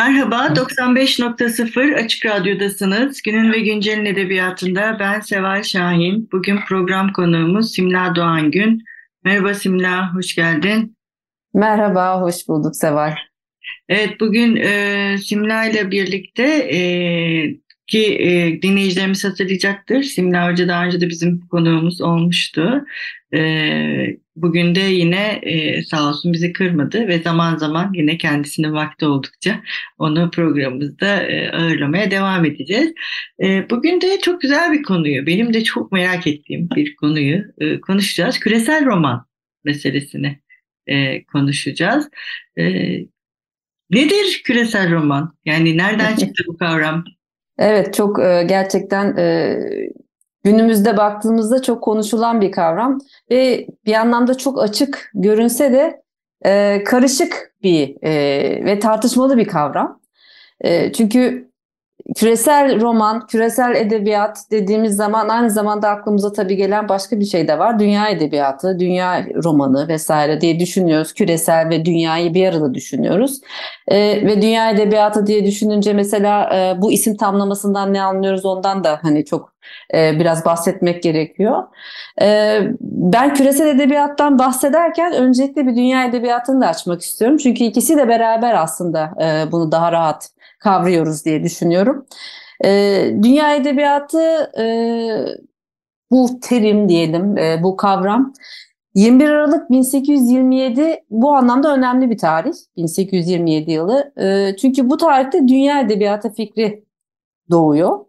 Merhaba, 95.0 Açık Radyo'dasınız. Günün ve Güncel'in edebiyatında ben Seval Şahin. Bugün program konuğumuz Simla Doğan Gün. Merhaba Simla, hoş geldin. Merhaba, hoş bulduk Seval. Evet, bugün e, Simla ile birlikte e, ki e, dinleyicilerimiz hatırlayacaktır. Simla Hoca daha önce de bizim konuğumuz olmuştu. E, bugün de yine e, sağ olsun bizi kırmadı ve zaman zaman yine kendisinin vakti oldukça onu programımızda e, ağırlamaya devam edeceğiz. E, bugün de çok güzel bir konuyu, benim de çok merak ettiğim bir konuyu e, konuşacağız. Küresel roman meselesini e, konuşacağız. E, nedir küresel roman? Yani nereden çıktı bu kavram? Evet çok e, gerçekten e, günümüzde baktığımızda çok konuşulan bir kavram ve bir anlamda çok açık görünse de e, karışık bir ve tartışmalı bir kavram. Çünkü küresel roman, küresel edebiyat dediğimiz zaman aynı zamanda aklımıza tabii gelen başka bir şey de var. Dünya edebiyatı, dünya romanı vesaire diye düşünüyoruz. Küresel ve dünyayı bir arada düşünüyoruz. Ee, ve dünya edebiyatı diye düşününce mesela e, bu isim tamlamasından ne anlıyoruz ondan da hani çok e, biraz bahsetmek gerekiyor. E, ben küresel edebiyattan bahsederken öncelikle bir dünya edebiyatını da açmak istiyorum. Çünkü ikisi de beraber aslında e, bunu daha rahat kavruyoruz diye düşünüyorum. E, dünya edebiyatı e, bu terim diyelim, e, bu kavram 21 Aralık 1827 bu anlamda önemli bir tarih. 1827 yılı. E, çünkü bu tarihte dünya edebiyatı fikri doğuyor.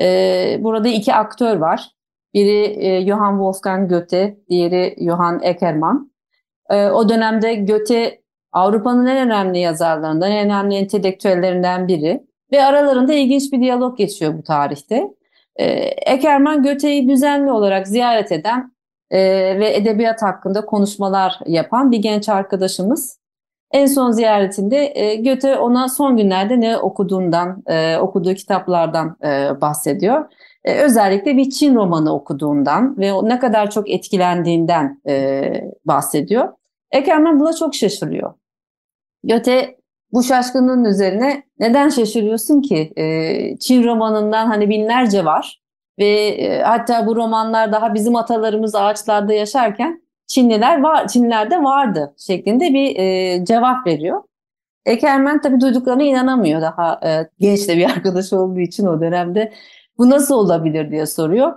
E, burada iki aktör var. Biri e, Johann Wolfgang Goethe, diğeri Johann Eckermann. E, o dönemde Goethe Avrupa'nın en önemli yazarlarından, en önemli entelektüellerinden biri. Ve aralarında ilginç bir diyalog geçiyor bu tarihte. Ee, Ekerman Göte'yi düzenli olarak ziyaret eden e, ve edebiyat hakkında konuşmalar yapan bir genç arkadaşımız. En son ziyaretinde e, Göte ona son günlerde ne okuduğundan, e, okuduğu kitaplardan e, bahsediyor. E, özellikle bir Çin romanı okuduğundan ve ne kadar çok etkilendiğinden e, bahsediyor. Ekerman buna çok şaşırıyor. Göte bu şaşkınlığın üzerine neden şaşırıyorsun ki? E, Çin romanından hani binlerce var ve e, hatta bu romanlar daha bizim atalarımız ağaçlarda yaşarken Çinliler var, Çinlilerde vardı şeklinde bir e, cevap veriyor. Ekermen tabii duyduklarına inanamıyor daha e, genç de bir arkadaş olduğu için o dönemde. Bu nasıl olabilir diye soruyor.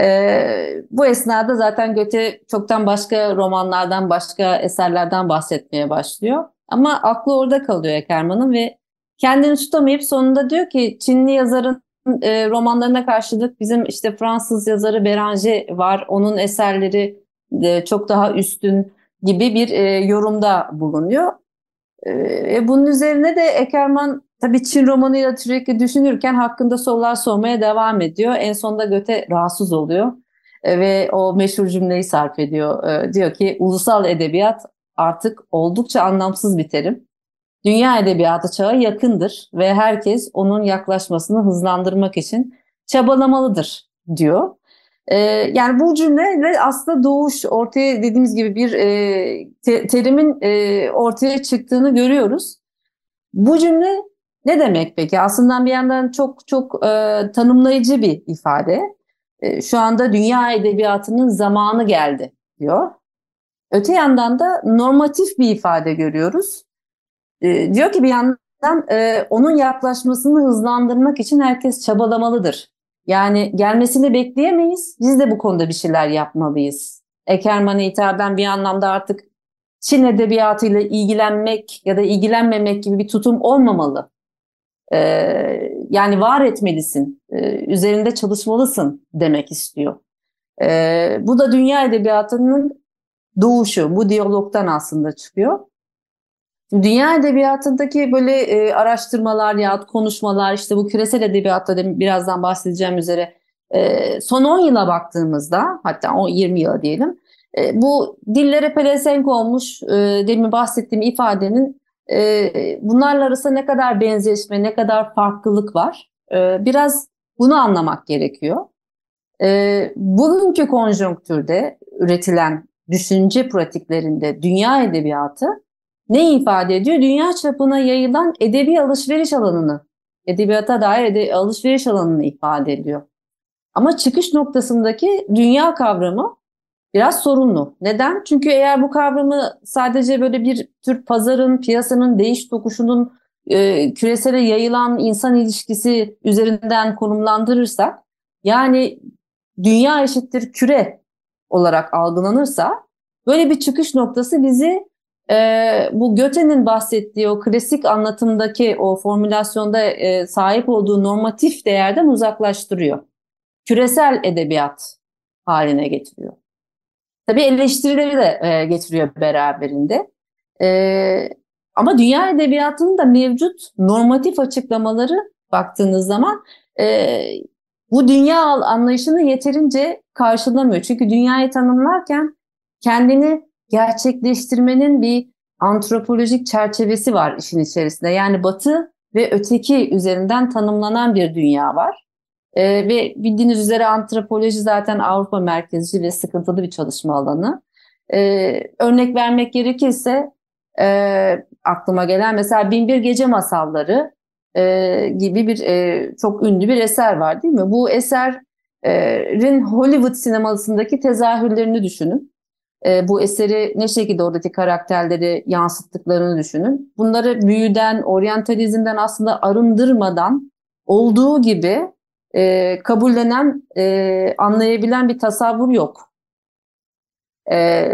E, bu esnada zaten Göte çoktan başka romanlardan, başka eserlerden bahsetmeye başlıyor. Ama aklı orada kalıyor Ekerman'ın ve kendini tutamayıp sonunda diyor ki Çinli yazarın e, romanlarına karşılık bizim işte Fransız yazarı Beranger var. Onun eserleri e, çok daha üstün gibi bir e, yorumda bulunuyor. E, bunun üzerine de Ekerman tabii Çin romanıyla sürekli düşünürken hakkında sorular sormaya devam ediyor. En sonunda Göte rahatsız oluyor e, ve o meşhur cümleyi sarf ediyor. E, diyor ki ulusal edebiyat artık oldukça anlamsız bir terim. Dünya edebiyatı çağı yakındır ve herkes onun yaklaşmasını hızlandırmak için çabalamalıdır diyor. Ee, yani bu cümle aslında doğuş ortaya dediğimiz gibi bir e, te, terimin e, ortaya çıktığını görüyoruz. Bu cümle ne demek peki? Aslında bir yandan çok çok e, tanımlayıcı bir ifade. E, şu anda dünya edebiyatının zamanı geldi diyor. Öte yandan da normatif bir ifade görüyoruz. E, diyor ki bir yandan e, onun yaklaşmasını hızlandırmak için herkes çabalamalıdır. Yani gelmesini bekleyemeyiz. Biz de bu konuda bir şeyler yapmalıyız. Ekerman'a hitaben bir anlamda artık Çin edebiyatıyla ilgilenmek ya da ilgilenmemek gibi bir tutum olmamalı. Ee, yani var etmelisin, ee, üzerinde çalışmalısın demek istiyor. E, bu da dünya edebiyatının doğuşu, bu diyalogtan aslında çıkıyor. Dünya edebiyatındaki böyle e, araştırmalar ya konuşmalar işte bu küresel edebiyatta da birazdan bahsedeceğim üzere e, son 10 yıla baktığımızda hatta 10 20 yıla diyelim e, bu dillere pelesenk olmuş e, demin bahsettiğim ifadenin e, bunlarla arasında ne kadar benzeşme, ne kadar farklılık var e, biraz bunu anlamak gerekiyor. E, bugünkü konjonktürde üretilen düşünce pratiklerinde dünya edebiyatı ne ifade ediyor? Dünya çapına yayılan edebi alışveriş alanını, edebiyata dair ede alışveriş alanını ifade ediyor. Ama çıkış noktasındaki dünya kavramı biraz sorunlu. Neden? Çünkü eğer bu kavramı sadece böyle bir tür pazarın, piyasanın değiş tokuşunun e, küresele yayılan insan ilişkisi üzerinden konumlandırırsak, yani dünya eşittir küre olarak algılanırsa, böyle bir çıkış noktası bizi e, bu Göte'nin bahsettiği o klasik anlatımdaki o formülasyonda e, sahip olduğu normatif değerden uzaklaştırıyor. Küresel edebiyat haline getiriyor. Tabii eleştirileri de e, getiriyor beraberinde. E, ama dünya edebiyatının da mevcut normatif açıklamaları baktığınız zaman e, bu dünya anlayışını yeterince karşılamıyor. Çünkü dünyayı tanımlarken kendini gerçekleştirmenin bir antropolojik çerçevesi var işin içerisinde. Yani batı ve öteki üzerinden tanımlanan bir dünya var. Ee, ve bildiğiniz üzere antropoloji zaten Avrupa merkezci ve sıkıntılı bir çalışma alanı. Ee, örnek vermek gerekirse e, aklıma gelen mesela Binbir Gece Masalları e, gibi bir e, çok ünlü bir eser var değil mi? Bu eserin Hollywood sinemasındaki tezahürlerini düşünün e, bu eseri ne şekilde oradaki karakterleri yansıttıklarını düşünün. Bunları büyüden, oryantalizmden aslında arındırmadan olduğu gibi e, kabullenen, e, anlayabilen bir tasavvur yok. E,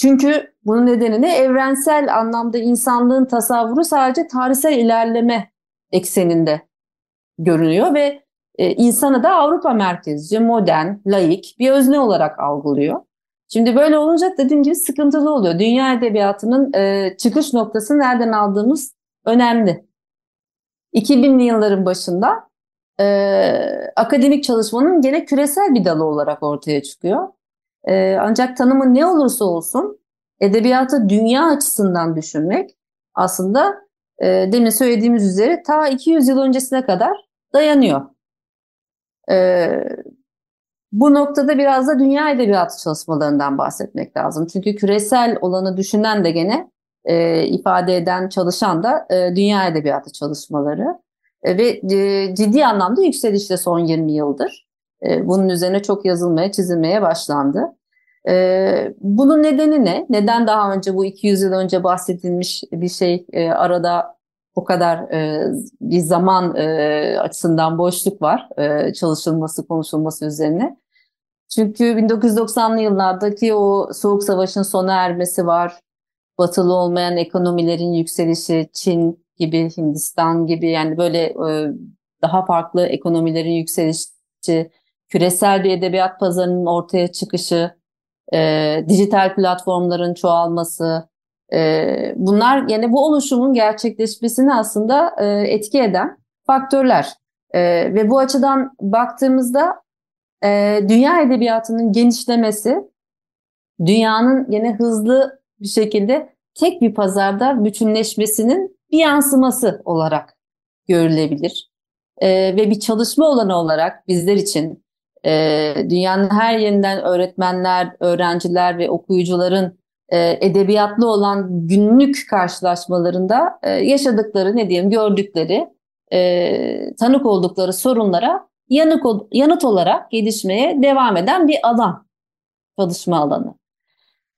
çünkü bunun nedeni ne? Evrensel anlamda insanlığın tasavvuru sadece tarihsel ilerleme ekseninde görünüyor ve e, insanı da Avrupa merkezci, modern, laik bir özne olarak algılıyor. Şimdi böyle olunca dediğim gibi sıkıntılı oluyor. Dünya edebiyatının e, çıkış noktası nereden aldığımız önemli. 2000'li yılların başında e, akademik çalışmanın gene küresel bir dalı olarak ortaya çıkıyor. E, ancak tanımı ne olursa olsun edebiyatı dünya açısından düşünmek aslında e, demin söylediğimiz üzere ta 200 yıl öncesine kadar dayanıyor. E, bu noktada biraz da dünya edebiyatı çalışmalarından bahsetmek lazım. Çünkü küresel olanı düşünen de gene e, ifade eden, çalışan da e, dünya edebiyatı çalışmaları. E, ve e, ciddi anlamda yükselişte son 20 yıldır. E, bunun üzerine çok yazılmaya, çizilmeye başlandı. E, bunun nedeni ne? Neden daha önce bu 200 yıl önce bahsedilmiş bir şey e, arada bu kadar e, bir zaman e, açısından boşluk var e, çalışılması, konuşulması üzerine. Çünkü 1990'lı yıllardaki o Soğuk Savaş'ın sona ermesi var. Batılı olmayan ekonomilerin yükselişi, Çin gibi, Hindistan gibi yani böyle e, daha farklı ekonomilerin yükselişi, küresel bir edebiyat pazarının ortaya çıkışı, e, dijital platformların çoğalması, e, bunlar yani bu oluşumun gerçekleşmesini aslında e, etki eden faktörler. E, ve bu açıdan baktığımızda e, dünya edebiyatının genişlemesi, dünyanın yine hızlı bir şekilde tek bir pazarda bütünleşmesinin bir yansıması olarak görülebilir. E, ve bir çalışma olanı olarak bizler için e, dünyanın her yerinden öğretmenler, öğrenciler ve okuyucuların e, edebiyatlı olan günlük karşılaşmalarında e, yaşadıkları, ne diyeyim, gördükleri, e, tanık oldukları sorunlara yanık, yanıt olarak gelişmeye devam eden bir alan, çalışma alanı.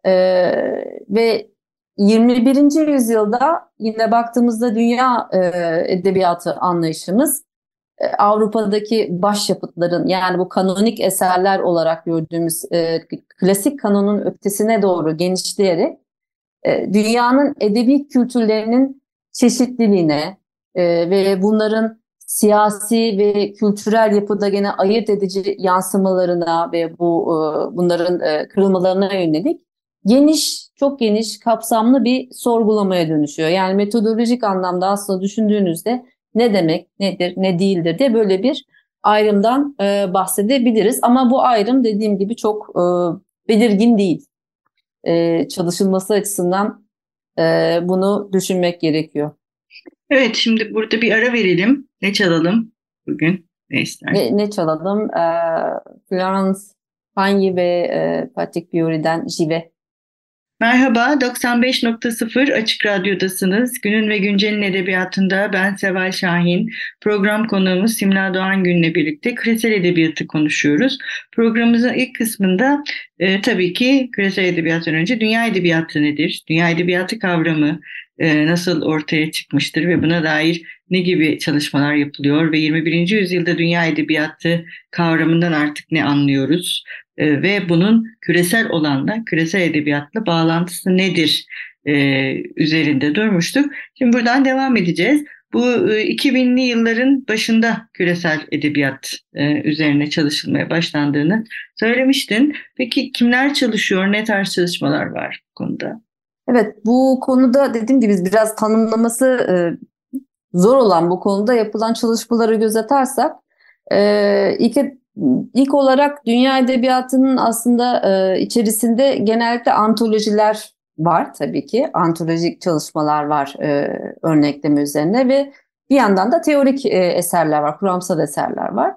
Ee, ve 21. yüzyılda yine baktığımızda dünya e, edebiyatı anlayışımız e, Avrupa'daki başyapıtların yani bu kanonik eserler olarak gördüğümüz e, klasik kanonun ötesine doğru genişleyerek e, dünyanın edebi kültürlerinin çeşitliliğine e, ve bunların siyasi ve kültürel yapıda gene ayırt edici yansımalarına ve bu e, bunların e, kırılmalarına yönelik geniş, çok geniş, kapsamlı bir sorgulamaya dönüşüyor. Yani metodolojik anlamda aslında düşündüğünüzde ne demek, nedir, ne değildir diye böyle bir ayrımdan e, bahsedebiliriz. Ama bu ayrım dediğim gibi çok e, belirgin değil. E, çalışılması açısından e, bunu düşünmek gerekiyor. Evet, şimdi burada bir ara verelim. Ne çalalım bugün? Ne istersin? Ne, ne çalalım? E, Florence Pagny ve e, Patrick Fiori'den Jive. Merhaba, 95.0 Açık Radyo'dasınız. Günün ve Güncel'in edebiyatında ben Seval Şahin. Program konuğumuz Simla Doğan Gün'le birlikte küresel edebiyatı konuşuyoruz. Programımızın ilk kısmında e, tabii ki küresel edebiyattan önce dünya edebiyatı nedir? Dünya edebiyatı kavramı e, nasıl ortaya çıkmıştır ve buna dair ne gibi çalışmalar yapılıyor ve 21. yüzyılda dünya edebiyatı kavramından artık ne anlıyoruz? E, ve bunun küresel olanla, küresel edebiyatla bağlantısı nedir e, üzerinde durmuştuk. Şimdi buradan devam edeceğiz. Bu e, 2000'li yılların başında küresel edebiyat e, üzerine çalışılmaya başlandığını söylemiştin. Peki kimler çalışıyor, ne tarz çalışmalar var bu konuda? Evet, bu konuda dediğim gibi biraz tanımlaması e, zor olan bu konuda yapılan çalışmaları göz atarsak e, ilk İlk olarak dünya edebiyatının aslında e, içerisinde genellikle antolojiler var tabii ki. Antolojik çalışmalar var e, örnekleme üzerine ve bir yandan da teorik e, eserler var, kuramsal eserler var.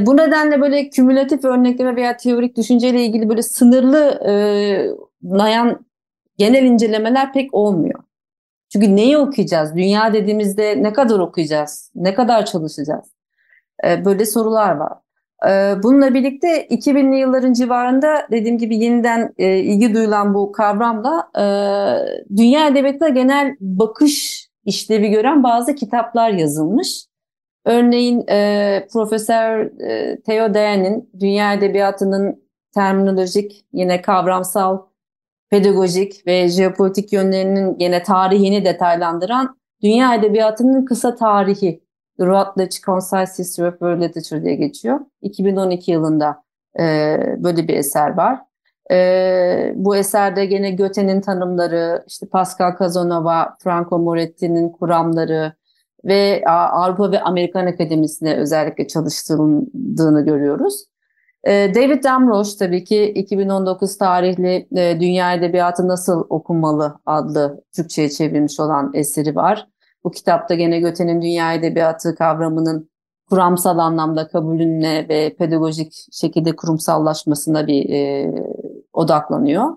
Bu nedenle böyle kümülatif örnekleme veya teorik düşünceyle ilgili böyle sınırlı nayan genel incelemeler pek olmuyor. Çünkü neyi okuyacağız? Dünya dediğimizde ne kadar okuyacağız? Ne kadar çalışacağız? Böyle sorular var. Ee, bununla birlikte 2000'li yılların civarında dediğim gibi yeniden e, ilgi duyulan bu kavramla e, dünya edebiyatına genel bakış işlevi gören bazı kitaplar yazılmış. Örneğin e, Profesör Theo Dayan'ın dünya edebiyatının terminolojik yine kavramsal, pedagojik ve jeopolitik yönlerinin yine tarihini detaylandıran Dünya Edebiyatı'nın kısa tarihi The Routledge Concise History of World Literature diye geçiyor. 2012 yılında e, böyle bir eser var. E, bu eserde gene Goethe'nin tanımları, işte Pascal Casanova, Franco Moretti'nin kuramları ve Avrupa ve Amerikan Akademisi'ne özellikle çalıştırıldığını görüyoruz. E, David Damrosch tabii ki 2019 tarihli e, Dünya Edebiyatı Nasıl Okunmalı adlı Türkçe'ye çevrilmiş olan eseri var. Bu kitapta gene Göte'nin dünya edebiyatı kavramının kuramsal anlamda kabulüne ve pedagojik şekilde kurumsallaşmasına bir e, odaklanıyor.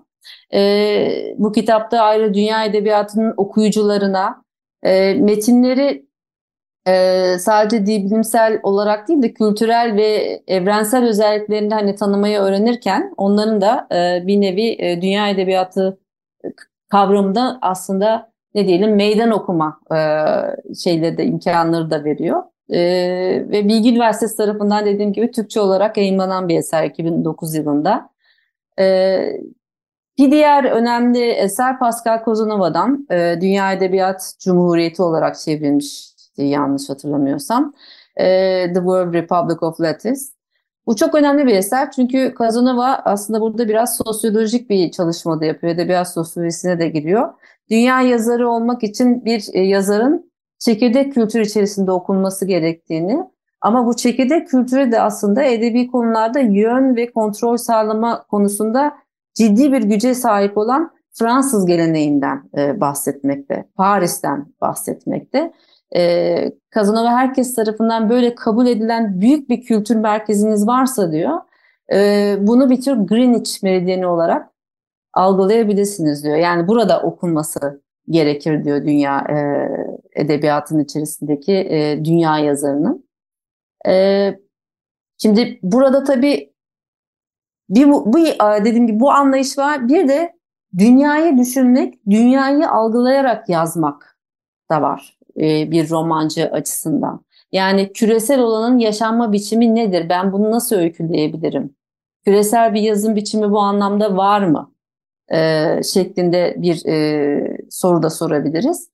E, bu kitapta ayrı dünya edebiyatının okuyucularına e, metinleri e, sadece bilimsel olarak değil de kültürel ve evrensel özelliklerini hani tanımayı öğrenirken onların da e, bir nevi e, dünya edebiyatı kavramında aslında ne diyelim meydan okuma e, şeyleri de imkanları da veriyor. E, ve Bilgi Üniversitesi tarafından dediğim gibi Türkçe olarak yayınlanan bir eser 2009 yılında. E, bir diğer önemli eser Pascal Kozanova'dan e, Dünya Edebiyat Cumhuriyeti olarak çevrilmiş yanlış hatırlamıyorsam. E, The World Republic of Letters. Bu çok önemli bir eser çünkü Kazanova aslında burada biraz sosyolojik bir çalışma da yapıyor. Edebiyat sosyolojisine de giriyor. Dünya yazarı olmak için bir e, yazarın çekirdek kültür içerisinde okunması gerektiğini ama bu çekirdek kültürü de aslında edebi konularda yön ve kontrol sağlama konusunda ciddi bir güce sahip olan Fransız geleneğinden e, bahsetmekte, Paris'ten bahsetmekte. E, Kazanova herkes tarafından böyle kabul edilen büyük bir kültür merkeziniz varsa diyor, e, bunu bir tür Greenwich meridyeni olarak algılayabilirsiniz diyor. Yani burada okunması gerekir diyor dünya e, edebiyatının içerisindeki e, dünya yazarının. E, şimdi burada tabii bir bu, bu dediğim gibi bu anlayış var. Bir de dünyayı düşünmek, dünyayı algılayarak yazmak da var e, bir romancı açısından. Yani küresel olanın yaşanma biçimi nedir? Ben bunu nasıl öyküleyebilirim? Küresel bir yazım biçimi bu anlamda var mı? E, şeklinde bir e, soru da sorabiliriz.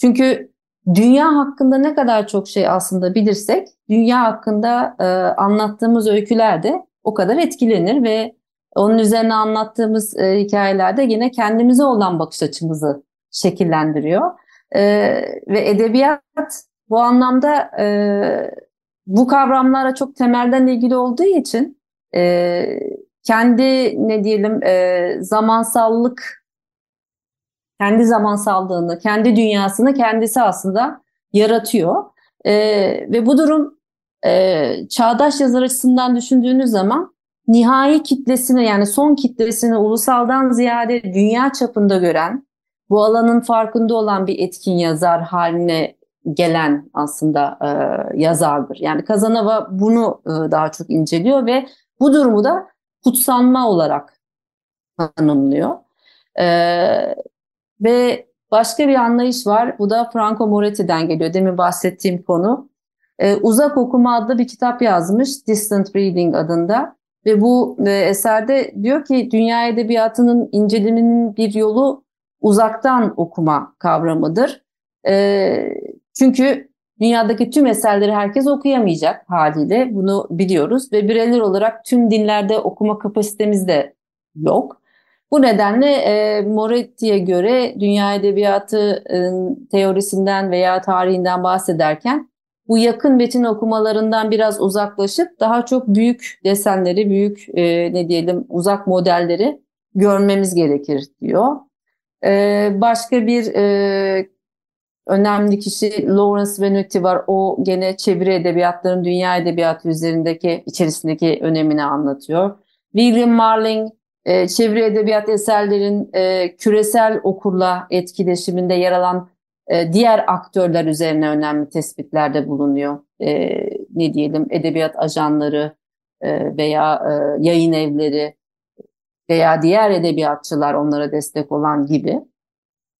Çünkü dünya hakkında ne kadar çok şey aslında bilirsek, dünya hakkında e, anlattığımız öyküler de o kadar etkilenir ve onun üzerine anlattığımız e, hikayelerde yine kendimize olan bakış açımızı şekillendiriyor. E, ve edebiyat bu anlamda e, bu kavramlara çok temelden ilgili olduğu için e, kendi ne diyelim e, zamansallık kendi zamansallığını, kendi dünyasını kendisi aslında yaratıyor. E, ve bu durum e, çağdaş yazar açısından düşündüğünüz zaman nihai kitlesini yani son kitlesini ulusaldan ziyade dünya çapında gören, bu alanın farkında olan bir etkin yazar haline gelen aslında e, yazardır. Yani Kazanova bunu e, daha çok inceliyor ve bu durumu da kutsanma olarak tanımlıyor. E, ve başka bir anlayış var. Bu da Franco Moretti'den geliyor. Demin bahsettiğim konu. E, Uzak Okuma adlı bir kitap yazmış. Distant Reading adında. Ve bu e, eserde diyor ki dünya edebiyatının inceleminin bir yolu uzaktan okuma kavramıdır. E, çünkü dünyadaki tüm eserleri herkes okuyamayacak haliyle bunu biliyoruz ve bireyler olarak tüm dinlerde okuma kapasitemiz de yok. Bu nedenle e, Moretti'ye göre dünya edebiyatı e, teorisinden veya tarihinden bahsederken bu yakın metin okumalarından biraz uzaklaşıp daha çok büyük desenleri, büyük e, ne diyelim uzak modelleri görmemiz gerekir diyor. E, başka bir e, önemli kişi Lawrence Venuti var. O gene çeviri edebiyatların dünya edebiyatı üzerindeki içerisindeki önemini anlatıyor. William Marling e, çeviri edebiyat eserlerin e, küresel okurla etkileşiminde yer alan e, diğer aktörler üzerine önemli tespitlerde bulunuyor. E, ne diyelim edebiyat ajanları e, veya e, yayın evleri veya diğer edebiyatçılar onlara destek olan gibi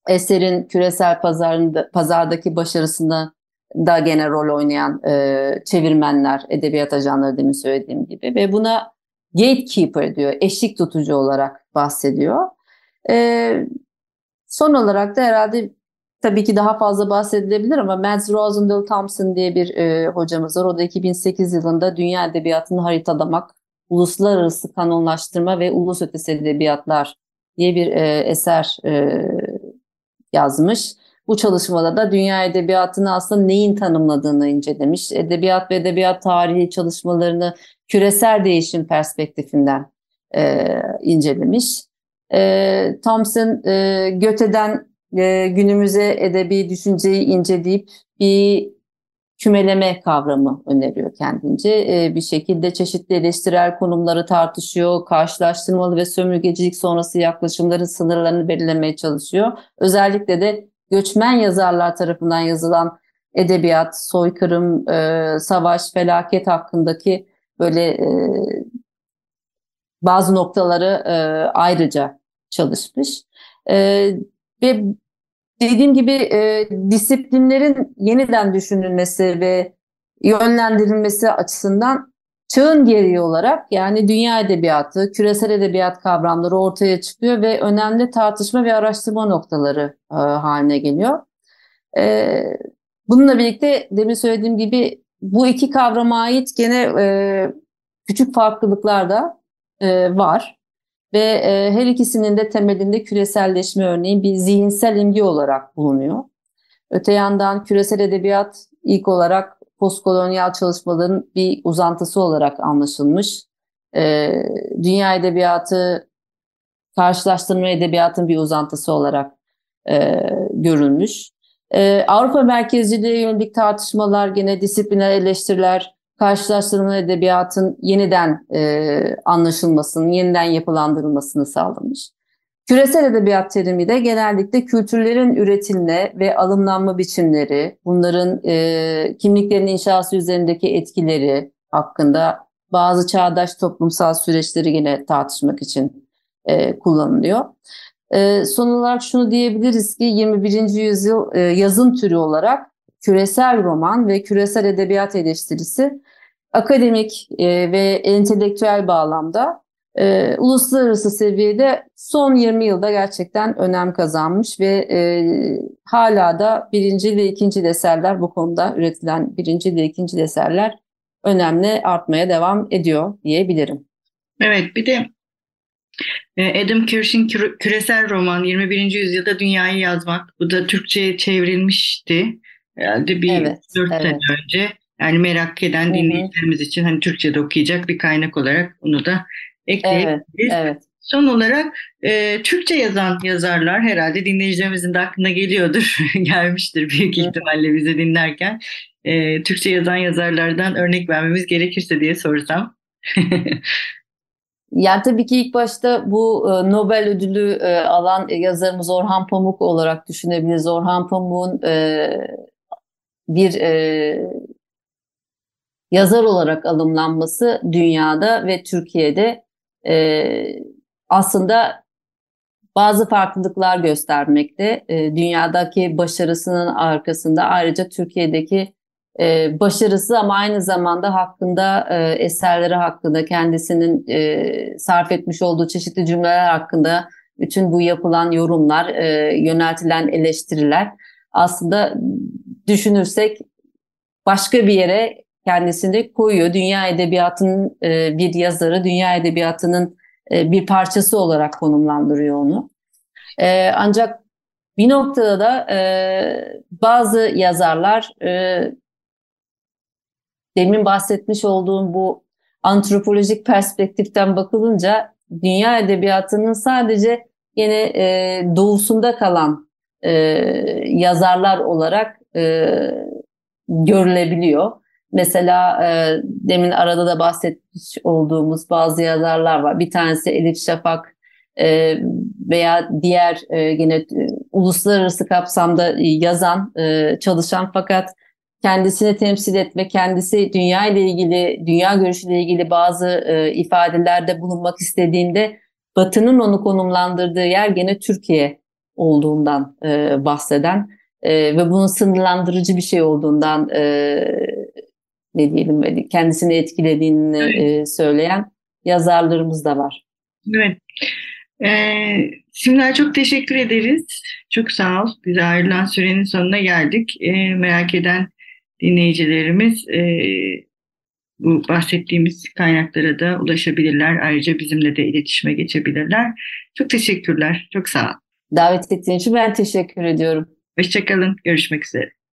eserin küresel pazarında, pazardaki başarısında da gene rol oynayan e, çevirmenler, edebiyat ajanları demin söylediğim gibi ve buna gatekeeper diyor, eşlik tutucu olarak bahsediyor. E, son olarak da herhalde tabii ki daha fazla bahsedilebilir ama Mads Rosendal Thompson diye bir e, hocamız var. O da 2008 yılında dünya edebiyatını haritalamak, uluslararası kanonlaştırma ve ulus ötesi edebiyatlar diye bir e, eser e, yazmış. Bu çalışmada da dünya edebiyatını aslında neyin tanımladığını incelemiş. Edebiyat ve edebiyat tarihi çalışmalarını küresel değişim perspektifinden e, incelemiş. E, Thompson e, Göte'den e, günümüze edebi düşünceyi inceleyip bir kümeleme kavramı öneriyor kendince. E, bir şekilde çeşitli eleştirel konumları tartışıyor, karşılaştırmalı ve sömürgecilik sonrası yaklaşımların sınırlarını belirlemeye çalışıyor. Özellikle de göçmen yazarlar tarafından yazılan edebiyat, soykırım, e, savaş, felaket hakkındaki böyle e, bazı noktaları ayrıca çalışmış. Ve dediğim gibi e, disiplinlerin yeniden düşünülmesi ve yönlendirilmesi açısından çağın gereği olarak yani dünya edebiyatı, küresel edebiyat kavramları ortaya çıkıyor ve önemli tartışma ve araştırma noktaları e, haline geliyor. E, bununla birlikte demin söylediğim gibi bu iki kavrama ait gene e, küçük farklılıklar da e, var. Ve e, her ikisinin de temelinde küreselleşme örneğin bir zihinsel imge olarak bulunuyor. Öte yandan küresel edebiyat ilk olarak postkolonyal çalışmaların bir uzantısı olarak anlaşılmış. E, dünya edebiyatı karşılaştırma edebiyatın bir uzantısı olarak e, görülmüş. E, Avrupa merkezciliğe yönelik tartışmalar, gene disipliner eleştiriler, karşılaştırma edebiyatın yeniden e, anlaşılmasını, yeniden yapılandırılmasını sağlamış. Küresel edebiyat terimi de genellikle kültürlerin üretilme ve alımlanma biçimleri, bunların e, kimliklerin inşası üzerindeki etkileri hakkında bazı çağdaş toplumsal süreçleri yine tartışmak için e, kullanılıyor. E, son olarak şunu diyebiliriz ki 21. yüzyıl e, yazın türü olarak küresel roman ve küresel edebiyat eleştirisi akademik e, ve entelektüel bağlamda e, uluslararası seviyede son 20 yılda gerçekten önem kazanmış ve e, hala da birinci ve ikinci eserler bu konuda üretilen birinci ve ikinci eserler önemli artmaya devam ediyor diyebilirim. Evet bir de e, Adam Kirsch'in küresel roman 21. yüzyılda dünyayı yazmak. Bu da Türkçe'ye çevrilmişti. Herhalde bir evet, 4 evet. sene önce. Yani merak eden dinleyicilerimiz için hani Türkçe'de okuyacak bir kaynak olarak onu da ekleyebiliriz. Evet, evet. Son olarak e, Türkçe yazan yazarlar herhalde dinleyicilerimizin de aklına geliyordur, gelmiştir büyük ihtimalle bizi dinlerken. E, Türkçe yazan yazarlardan örnek vermemiz gerekirse diye sorsam. Yani tabii ki ilk başta bu e, Nobel ödülü e, alan yazarımız Orhan Pamuk olarak düşünebiliriz. Orhan Pamuk'un e, bir yazar olarak alımlanması dünyada ve Türkiye'de aslında bazı farklılıklar göstermekte. Dünyadaki başarısının arkasında ayrıca Türkiye'deki e, başarısı ama aynı zamanda hakkında e, eserleri hakkında kendisinin e, sarf etmiş olduğu çeşitli cümleler hakkında bütün bu yapılan yorumlar, e, yöneltilen eleştiriler aslında düşünürsek başka bir yere kendisini koyuyor. Dünya edebiyatının e, bir yazarı, dünya edebiyatının e, bir parçası olarak konumlandırıyor onu. E, ancak bir noktada da e, bazı yazarlar e, demin bahsetmiş olduğum bu antropolojik perspektiften bakılınca dünya edebiyatının sadece yine e, doğusunda kalan e, yazarlar olarak e, görülebiliyor. Mesela e, demin arada da bahsetmiş olduğumuz bazı yazarlar var. Bir tanesi Elif Şafak e, veya diğer e, yine e, uluslararası kapsamda yazan, e, çalışan fakat kendisini temsil etme, kendisi dünya ile ilgili, dünya görüşüyle ilgili bazı e, ifadelerde bulunmak istediğinde Batı'nın onu konumlandırdığı yer gene Türkiye olduğundan e, bahseden e, ve bunun sınırlandırıcı bir şey olduğundan e, ne diyelim kendisini etkilediğini evet. e, söyleyen yazarlarımız da var. Evet. Ee, Simler çok teşekkür ederiz. Çok sağ ol. Bize ayrılan sürenin sonuna geldik. Ee, merak eden dinleyicilerimiz e, bu bahsettiğimiz kaynaklara da ulaşabilirler. Ayrıca bizimle de iletişime geçebilirler. Çok teşekkürler. Çok sağ ol. Davet ettiğin için ben teşekkür ediyorum. Hoşçakalın. Görüşmek üzere.